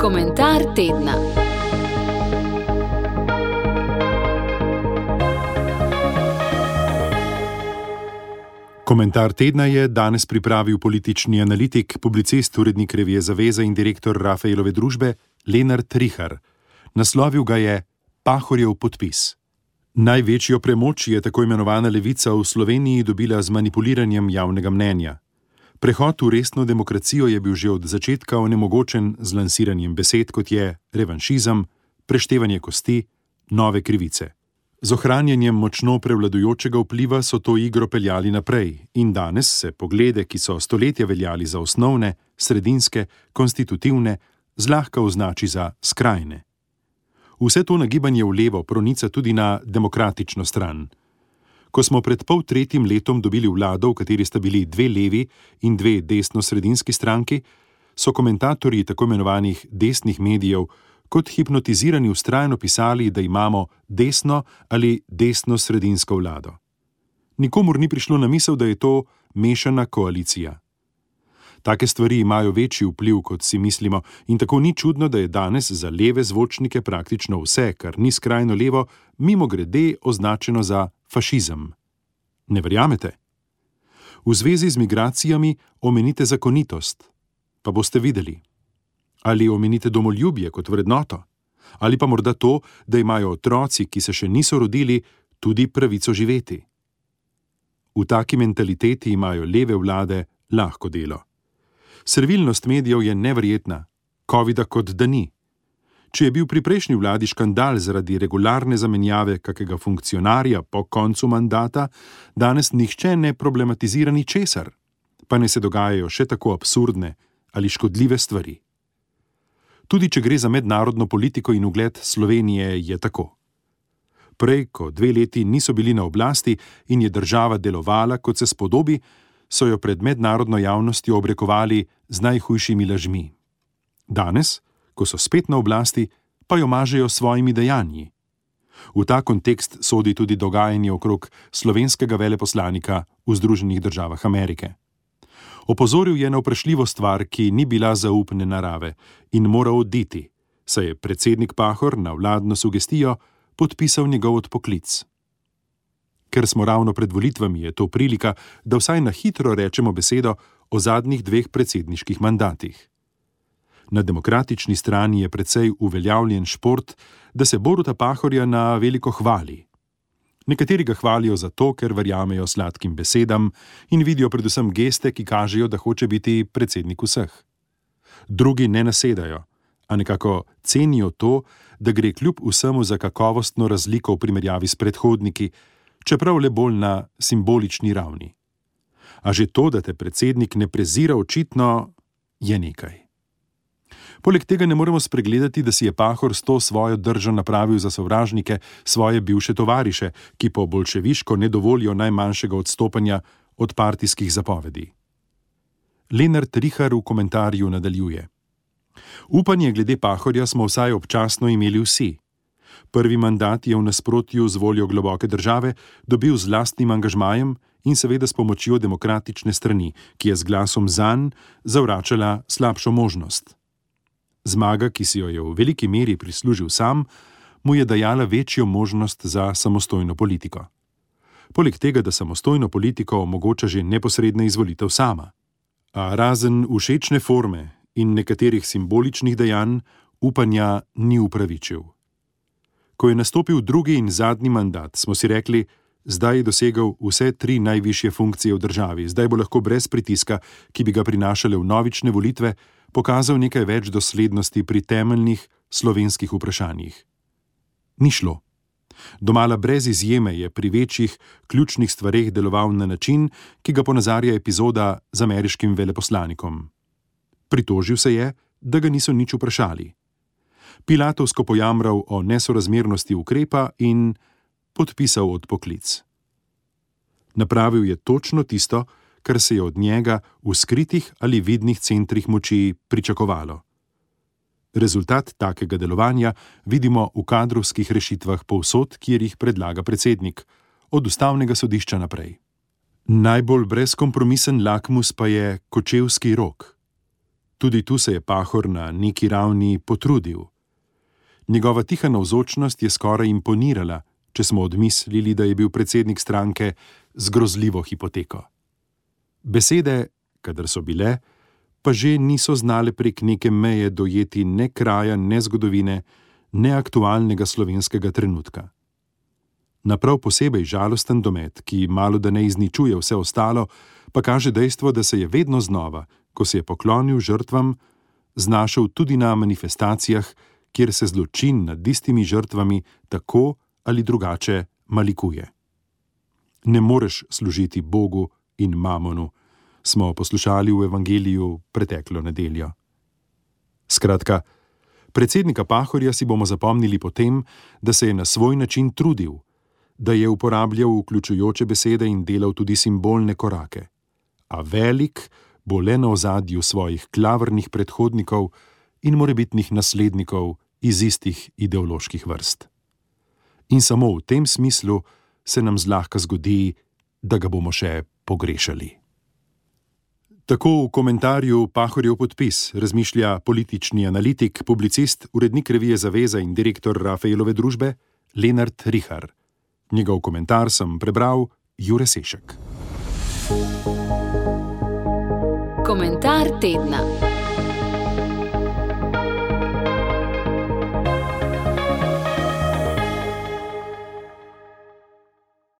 Komentar tedna. Komentar tedna je danes pripravil politični analitik, publicist, urednik revije Zaveza in direktor Rafaelove družbe Lenard Trihar. Naslovil ga je Pahorjev podpis. Največjo premoč je tako imenovana levica v Sloveniji dobila z manipuliranjem javnega mnenja. Prehod v resno demokracijo je bil že od začetka onemogočen z lansiranjem besed, kot je revanšizem, preštevanje kosti, nove krivice. Z ohranjanjem močno prevladujočega vpliva so to igro peljali naprej in danes se poglede, ki so stoletja veljali za osnovne, sredinske, konstitutivne, zlahka označi za skrajne. Vse to nagibanje v levo pronica tudi na demokratično stran. Ko smo pred pol tretjim letom dobili vlado, v kateri sta bili dve levi in dve desno-sredinski stranki, so komentatorji tako imenovanih desnih medijev kot hipnotizirani ustrajno pisali, da imamo desno ali desno-sredinsko vlado. Nikomur ni prišlo na misel, da je to mešana koalicija. Take stvari imajo večji vpliv, kot si mislimo, in tako ni čudno, da je danes za leve zvočnike praktično vse, kar ni skrajno levo, mimo grede označeno za fašizem. Ne verjamete? V zvezi z migracijami omenite zakonitost, pa boste videli. Ali omenite domoljubje kot vrednoto, ali pa morda to, da imajo otroci, ki se še niso rodili, tudi pravico živeti. V taki mentaliteti imajo leve vlade lahko delo. Servilnost medijev je neverjetna, COVID-a kot da ni. Če je bil pri prejšnji vladi škandal zaradi regularne zamenjave kakega funkcionarja po koncu mandata, danes nihče ne problematizira ničesar, pa ne se dogajajo še tako absurdne ali škodljive stvari. Tudi če gre za mednarodno politiko in ugled Slovenije, je tako. Prej, ko dve leti niso bili na oblasti in je država delovala, kot se spodobi, so jo pred mednarodno javnostjo obrekovali z najhujšimi lažmi. Danes, ko so spet na oblasti, pa jo mažejo s svojimi dejanji. V ta kontekst sodi tudi dogajanje okrog slovenskega veleposlanika v Združenih državah Amerike. Opozoril je na vprašljivo stvar, ki ni bila zaupne narave in mora oditi, saj je predsednik Pahor na vladno sugestijo podpisal njegov odpoklic. Ker smo ravno pred volitvami, je to prilika, da vsaj na hitro rečemo besedo o zadnjih dveh predsedniških mandatih. Na demokratični strani je precej uveljavljen šport, da se Boruta Pahorja na veliko hvali. Nekateri ga hvalijo zato, ker verjamejo sladkim besedam in vidijo predvsem geste, ki kažejo, da hoče biti predsednik vseh. Drugi ne nasedajo, a nekako cenijo to, da gre kljub vsemu za kakovostno razliko v primerjavi s predhodniki, čeprav le bolj na simbolični ravni. A že to, da te predsednik ne prezira očitno, je nekaj. Poleg tega ne moremo spregledati, da si je Pahor s to svojo držo napravil za sovražnike svoje bivše tovariše, ki po bolševiško ne dovolijo najmanjšega odstopanja od partijskih zapovedi. Lenard Rihar v komentarju nadaljuje: Upanje glede Pahorja smo vsaj občasno imeli vsi. Prvi mandat je v nasprotju z voljo globoke države dobil z lastnim angažmajem in seveda s pomočjo demokratične strani, ki je z glasom zanj zavračala slabšo možnost. Zmaga, ki si jo je v veliki meri prislužil sam, mu je dajala večjo možnost za samostojno politiko. Poleg tega, da samostojno politiko omogoča že neposredna izvolitev sama. A razen všečne forme in nekaterih simboličnih dejanj, upanja ni upravičil. Ko je nastopil drugi in zadnji mandat, smo si rekli, zdaj je dosegel vse tri najvišje funkcije v državi, zdaj bo lahko brez pritiska, ki bi ga prinašale v novične volitve, pokazal nekaj več doslednosti pri temeljnih slovenskih vprašanjih. Ni šlo. Domala brez izjeme je pri večjih, ključnih stvareh deloval na način, ki ga ponazarja epizoda z ameriškim veleposlanikom. Pritožil se je, da ga niso nič vprašali pilatovsko pojamral o nesorazmernosti ukrepa in podpisal odpoklic. Napravil je točno tisto, kar se je od njega v skritih ali vidnih centrih moči pričakovalo. Rezultat takega delovanja vidimo v kadrovskih rešitvah povsod, kjer jih predlaga predsednik, od ustavnega sodišča naprej. Najbolj brezkompromisen lakmus pa je kočevski rok. Tudi tu se je Pahor na neki ravni potrudil. Njegova tiha navzočnost je skoraj imponirala, če smo odmislili, da je bil predsednik stranke z grozljivo hipoteko. Besede, kadar so bile, pa že niso znale prek neke meje dojeti ne kraja, ne zgodovine, ne aktualnega slovenskega trenutka. Na prav posebej žalosten domet, ki malo da ne izničuje vse ostalo, pa kaže dejstvo, da se je vedno znova, ko se je poklonil žrtvam, znašel tudi na manifestacijah, kjer se zločin nad istimi žrtvami tako ali drugače malikuje. Ne moreš služiti Bogu in mamonu, smo poslušali v evangeliju preteklo nedeljo. Skratka, predsednika Pahorja si bomo zapomnili potem, da se je na svoj način trudil, da je uporabljal vključujoče besede in delal tudi simbolne korake. A velik bo le na ozadju svojih klavrnih predhodnikov in morebitnih naslednikov iz istih ideoloških vrst. In samo v tem smislu se nam zlahka zgodi, da ga bomo še pogrešali. Tako v komentarju Pahorjev podpis razmišlja politični analitik, publicist, urednik revije Zaveza in direktor Rafaelove družbe Lenard Rihar. Njegov komentar sem prebral Jure Sešek. Komentar tedna.